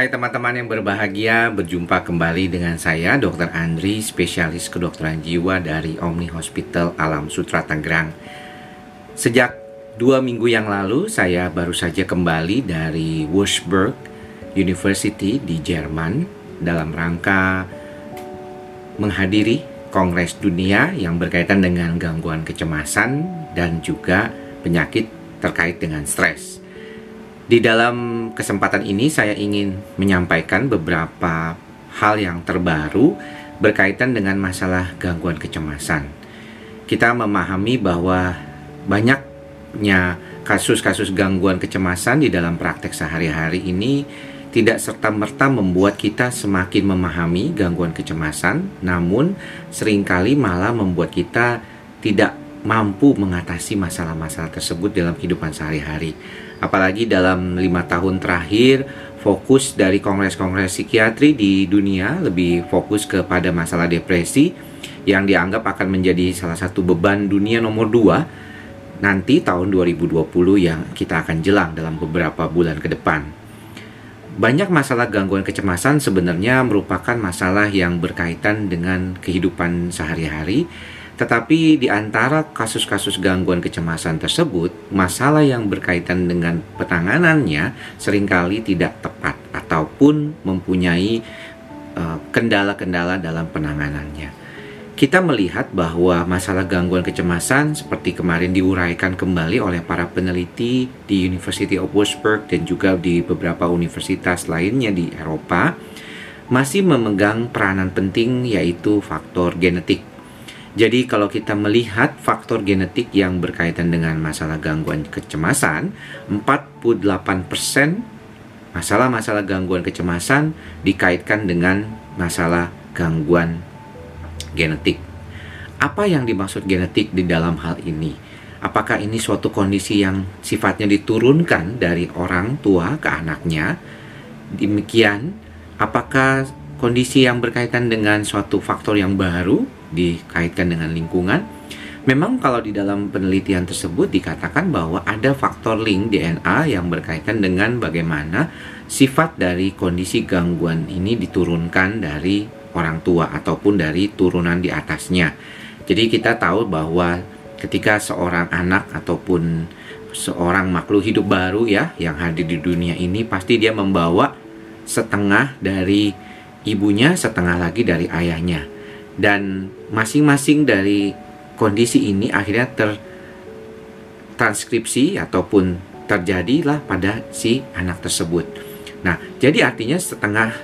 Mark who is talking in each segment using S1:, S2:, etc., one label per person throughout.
S1: Hai teman-teman yang berbahagia, berjumpa kembali dengan saya Dr. Andri, spesialis kedokteran jiwa dari Omni Hospital Alam Sutra Tangerang. Sejak dua minggu yang lalu, saya baru saja kembali dari Wurzburg University di Jerman dalam rangka menghadiri Kongres Dunia yang berkaitan dengan gangguan kecemasan dan juga penyakit terkait dengan stres. Di dalam kesempatan ini saya ingin menyampaikan beberapa hal yang terbaru berkaitan dengan masalah gangguan kecemasan. Kita memahami bahwa banyaknya kasus-kasus gangguan kecemasan di dalam praktek sehari-hari ini tidak serta-merta membuat kita semakin memahami gangguan kecemasan, namun sering kali malah membuat kita tidak mampu mengatasi masalah-masalah tersebut dalam kehidupan sehari-hari. Apalagi dalam lima tahun terakhir, fokus dari kongres-kongres psikiatri di dunia lebih fokus kepada masalah depresi yang dianggap akan menjadi salah satu beban dunia nomor dua nanti tahun 2020 yang kita akan jelang dalam beberapa bulan ke depan. Banyak masalah gangguan kecemasan sebenarnya merupakan masalah yang berkaitan dengan kehidupan sehari-hari tetapi di antara kasus-kasus gangguan kecemasan tersebut, masalah yang berkaitan dengan penanganannya sering kali tidak tepat ataupun mempunyai eh, kendala-kendala uh, dalam penanganannya. Kita melihat bahwa masalah gangguan kecemasan seperti kemarin diuraikan kembali oleh para peneliti di University of Wurzburg dan juga di beberapa universitas lainnya di Eropa masih memegang peranan penting yaitu faktor genetik jadi kalau kita melihat faktor genetik yang berkaitan dengan masalah gangguan kecemasan, 48% masalah-masalah gangguan kecemasan dikaitkan dengan masalah gangguan genetik. Apa yang dimaksud genetik di dalam hal ini? Apakah ini suatu kondisi yang sifatnya diturunkan dari orang tua ke anaknya? Demikian, apakah kondisi yang berkaitan dengan suatu faktor yang baru dikaitkan dengan lingkungan. Memang kalau di dalam penelitian tersebut dikatakan bahwa ada faktor link DNA yang berkaitan dengan bagaimana sifat dari kondisi gangguan ini diturunkan dari orang tua ataupun dari turunan di atasnya. Jadi kita tahu bahwa ketika seorang anak ataupun seorang makhluk hidup baru ya yang hadir di dunia ini pasti dia membawa setengah dari ibunya, setengah lagi dari ayahnya dan masing-masing dari kondisi ini akhirnya tertranskripsi ataupun terjadilah pada si anak tersebut. Nah, jadi artinya setengah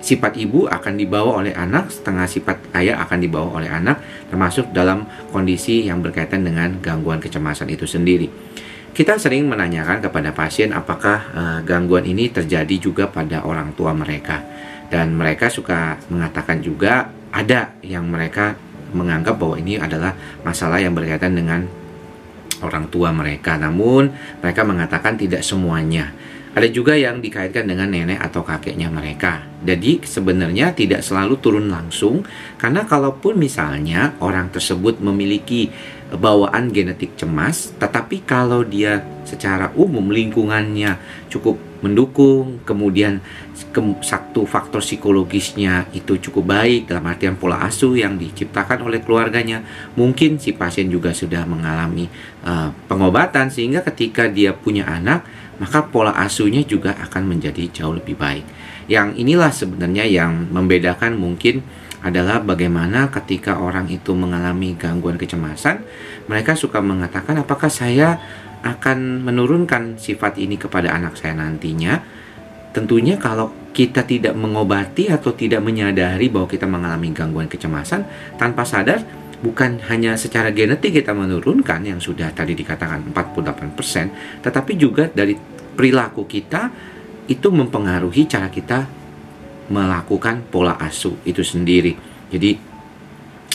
S1: sifat ibu akan dibawa oleh anak, setengah sifat ayah akan dibawa oleh anak, termasuk dalam kondisi yang berkaitan dengan gangguan kecemasan itu sendiri. Kita sering menanyakan kepada pasien apakah uh, gangguan ini terjadi juga pada orang tua mereka, dan mereka suka mengatakan juga ada yang mereka menganggap bahwa ini adalah masalah yang berkaitan dengan orang tua mereka. Namun mereka mengatakan tidak semuanya. Ada juga yang dikaitkan dengan nenek atau kakeknya mereka. Jadi sebenarnya tidak selalu turun langsung karena kalaupun misalnya orang tersebut memiliki bawaan genetik cemas, tetapi kalau dia secara umum lingkungannya cukup mendukung, kemudian ke, satu faktor psikologisnya itu cukup baik dalam artian pola asuh yang diciptakan oleh keluarganya, mungkin si pasien juga sudah mengalami uh, pengobatan sehingga ketika dia punya anak maka pola asuhnya juga akan menjadi jauh lebih baik. Yang inilah sebenarnya yang membedakan mungkin adalah bagaimana ketika orang itu mengalami gangguan kecemasan, mereka suka mengatakan apakah saya akan menurunkan sifat ini kepada anak saya nantinya. Tentunya kalau kita tidak mengobati atau tidak menyadari bahwa kita mengalami gangguan kecemasan tanpa sadar bukan hanya secara genetik kita menurunkan yang sudah tadi dikatakan 48%, tetapi juga dari perilaku kita itu mempengaruhi cara kita melakukan pola asuh itu sendiri. Jadi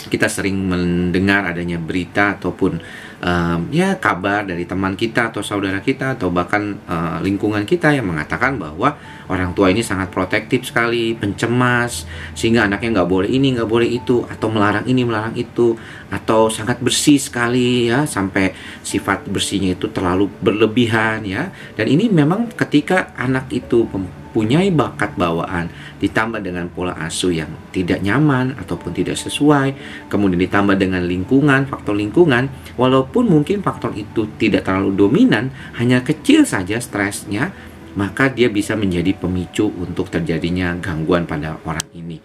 S1: kita sering mendengar adanya berita ataupun um, ya kabar dari teman kita atau saudara kita atau bahkan uh, lingkungan kita yang mengatakan bahwa orang tua ini sangat protektif sekali, pencemas sehingga anaknya nggak boleh ini nggak boleh itu atau melarang ini melarang itu atau sangat bersih sekali ya sampai sifat bersihnya itu terlalu berlebihan ya. Dan ini memang ketika anak itu mempunyai bakat bawaan ditambah dengan pola asuh yang tidak nyaman ataupun tidak sesuai, kemudian ditambah dengan lingkungan, faktor lingkungan, walaupun mungkin faktor itu tidak terlalu dominan, hanya kecil saja stresnya, maka dia bisa menjadi pemicu untuk terjadinya gangguan pada orang ini.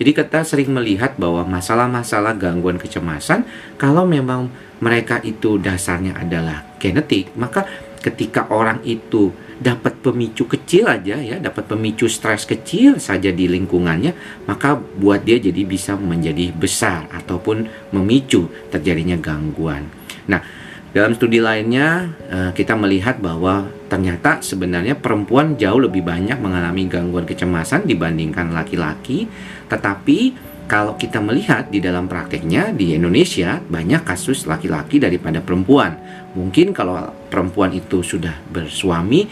S1: Jadi kita sering melihat bahwa masalah-masalah gangguan kecemasan kalau memang mereka itu dasarnya adalah genetik, maka ketika orang itu dapat pemicu kecil aja ya, dapat pemicu stres kecil saja di lingkungannya, maka buat dia jadi bisa menjadi besar ataupun memicu terjadinya gangguan. Nah, dalam studi lainnya, eh, kita melihat bahwa ternyata sebenarnya perempuan jauh lebih banyak mengalami gangguan kecemasan dibandingkan laki-laki, tetapi kalau kita melihat di dalam prakteknya di Indonesia banyak kasus laki-laki daripada perempuan. Mungkin kalau perempuan itu sudah bersuami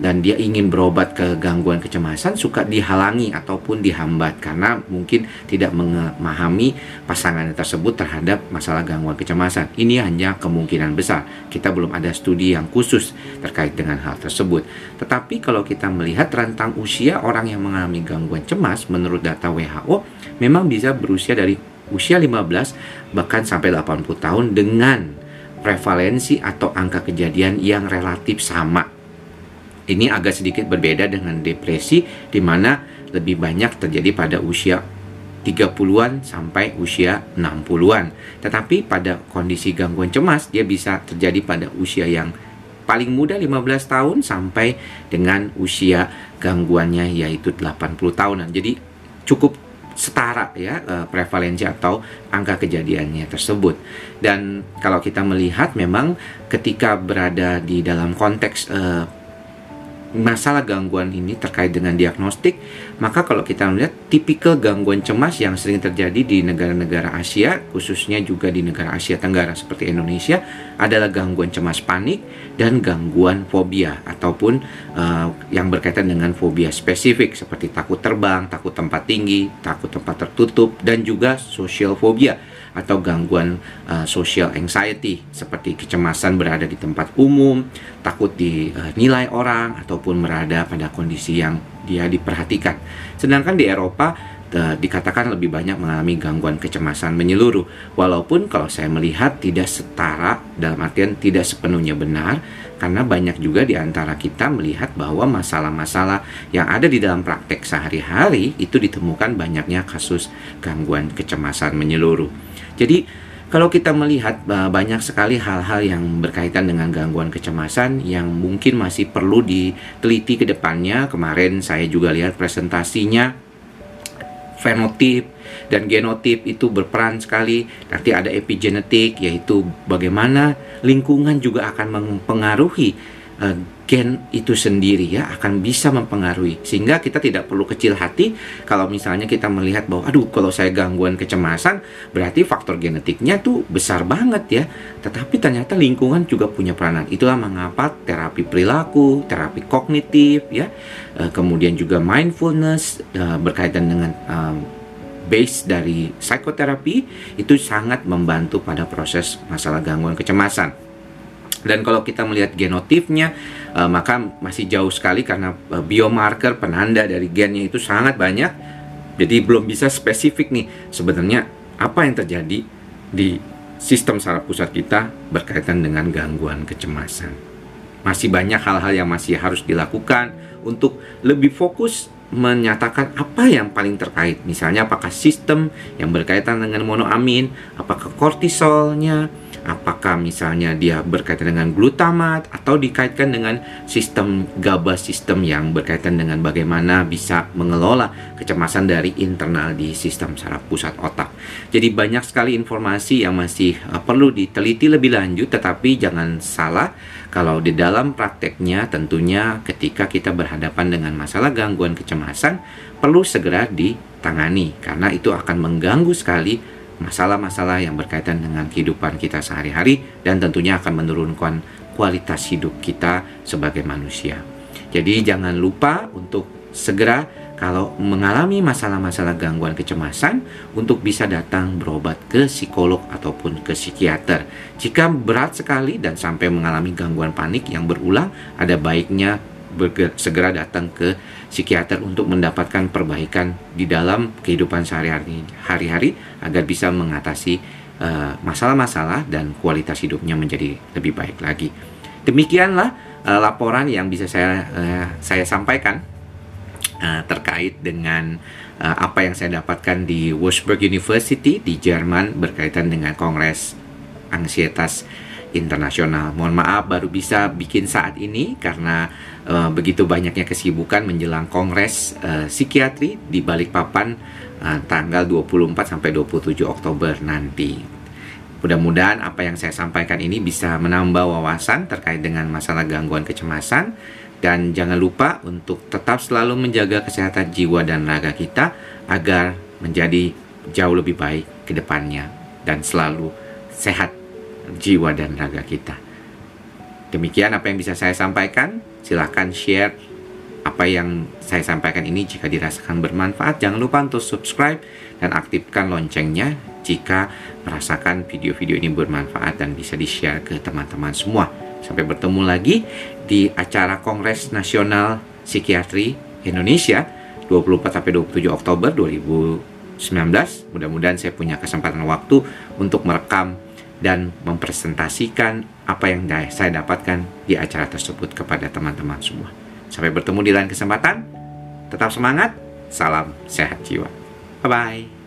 S1: dan dia ingin berobat ke gangguan kecemasan suka dihalangi ataupun dihambat karena mungkin tidak memahami pasangan tersebut terhadap masalah gangguan kecemasan. Ini hanya kemungkinan besar. Kita belum ada studi yang khusus terkait dengan hal tersebut. Tetapi kalau kita melihat rentang usia orang yang mengalami gangguan cemas menurut data WHO memang bisa berusia dari usia 15 bahkan sampai 80 tahun dengan prevalensi atau angka kejadian yang relatif sama ini agak sedikit berbeda dengan depresi di mana lebih banyak terjadi pada usia 30-an sampai usia 60-an. Tetapi pada kondisi gangguan cemas dia bisa terjadi pada usia yang paling muda 15 tahun sampai dengan usia gangguannya yaitu 80 tahunan. Jadi cukup setara ya eh, prevalensi atau angka kejadiannya tersebut. Dan kalau kita melihat memang ketika berada di dalam konteks uh, masalah gangguan ini terkait dengan diagnostik, maka kalau kita melihat tipikal gangguan cemas yang sering terjadi di negara-negara Asia, khususnya juga di negara Asia Tenggara seperti Indonesia, adalah gangguan cemas panik dan gangguan fobia ataupun uh, yang berkaitan dengan fobia spesifik seperti takut terbang, takut tempat tinggi, takut tempat tertutup, dan juga social fobia atau gangguan uh, social anxiety seperti kecemasan berada di tempat umum, takut dinilai orang ataupun berada pada kondisi yang dia diperhatikan. Sedangkan di Eropa dikatakan lebih banyak mengalami gangguan kecemasan menyeluruh. Walaupun kalau saya melihat tidak setara dalam artian tidak sepenuhnya benar karena banyak juga di antara kita melihat bahwa masalah-masalah yang ada di dalam praktek sehari-hari itu ditemukan banyaknya kasus gangguan kecemasan menyeluruh. Jadi kalau kita melihat banyak sekali hal-hal yang berkaitan dengan gangguan kecemasan yang mungkin masih perlu diteliti ke depannya. Kemarin saya juga lihat presentasinya fenotip dan genotip itu berperan sekali. Nanti ada epigenetik yaitu bagaimana lingkungan juga akan mempengaruhi uh, gen itu sendiri ya akan bisa mempengaruhi. Sehingga kita tidak perlu kecil hati kalau misalnya kita melihat bahwa aduh kalau saya gangguan kecemasan berarti faktor genetiknya tuh besar banget ya. Tetapi ternyata lingkungan juga punya peranan. Itulah mengapa terapi perilaku terapi kognitif ya eh, kemudian juga mindfulness eh, berkaitan dengan base dari psikoterapi itu sangat membantu pada proses masalah gangguan kecemasan dan kalau kita melihat genotipnya, uh, maka masih jauh sekali karena uh, biomarker penanda dari gennya itu sangat banyak. Jadi belum bisa spesifik nih sebenarnya apa yang terjadi di sistem saraf pusat kita berkaitan dengan gangguan kecemasan. Masih banyak hal-hal yang masih harus dilakukan untuk lebih fokus menyatakan apa yang paling terkait. Misalnya apakah sistem yang berkaitan dengan monoamin, apakah kortisolnya, apakah misalnya dia berkaitan dengan glutamat atau dikaitkan dengan sistem GABA sistem yang berkaitan dengan bagaimana bisa mengelola kecemasan dari internal di sistem saraf pusat otak. Jadi banyak sekali informasi yang masih uh, perlu diteliti lebih lanjut tetapi jangan salah kalau di dalam prakteknya tentunya ketika kita berhadapan dengan masalah gangguan kecemasan perlu segera ditangani karena itu akan mengganggu sekali masalah-masalah yang berkaitan dengan kehidupan kita sehari-hari dan tentunya akan menurunkan kualitas hidup kita sebagai manusia. Jadi jangan lupa untuk segera kalau mengalami masalah-masalah gangguan kecemasan untuk bisa datang berobat ke psikolog ataupun ke psikiater. Jika berat sekali dan sampai mengalami gangguan panik yang berulang, ada baiknya segera datang ke psikiater untuk mendapatkan perbaikan di dalam kehidupan sehari-hari hari-hari agar bisa mengatasi eh, masalah-masalah uh, dan kualitas hidupnya menjadi lebih baik lagi. Demikianlah uh, laporan yang bisa saya uh, saya sampaikan uh, terkait dengan uh, apa yang saya dapatkan di Wolfsburg University di Jerman berkaitan dengan Kongres Ansietas Internasional. Mohon maaf baru bisa bikin saat ini karena uh, begitu banyaknya kesibukan menjelang Kongres uh, Psikiatri di Balikpapan uh, tanggal 24 sampai 27 Oktober nanti. Mudah-mudahan apa yang saya sampaikan ini bisa menambah wawasan terkait dengan masalah gangguan kecemasan dan jangan lupa untuk tetap selalu menjaga kesehatan jiwa dan raga kita agar menjadi jauh lebih baik ke depannya dan selalu sehat jiwa dan raga kita. Demikian apa yang bisa saya sampaikan. Silahkan share apa yang saya sampaikan ini jika dirasakan bermanfaat. Jangan lupa untuk subscribe dan aktifkan loncengnya jika merasakan video-video ini bermanfaat dan bisa di-share ke teman-teman semua. Sampai bertemu lagi di acara Kongres Nasional Psikiatri Indonesia 24 sampai 27 Oktober 2019. Mudah-mudahan saya punya kesempatan waktu untuk merekam dan mempresentasikan apa yang saya dapatkan di acara tersebut kepada teman-teman semua. Sampai bertemu di lain kesempatan. Tetap semangat. Salam sehat jiwa. Bye bye.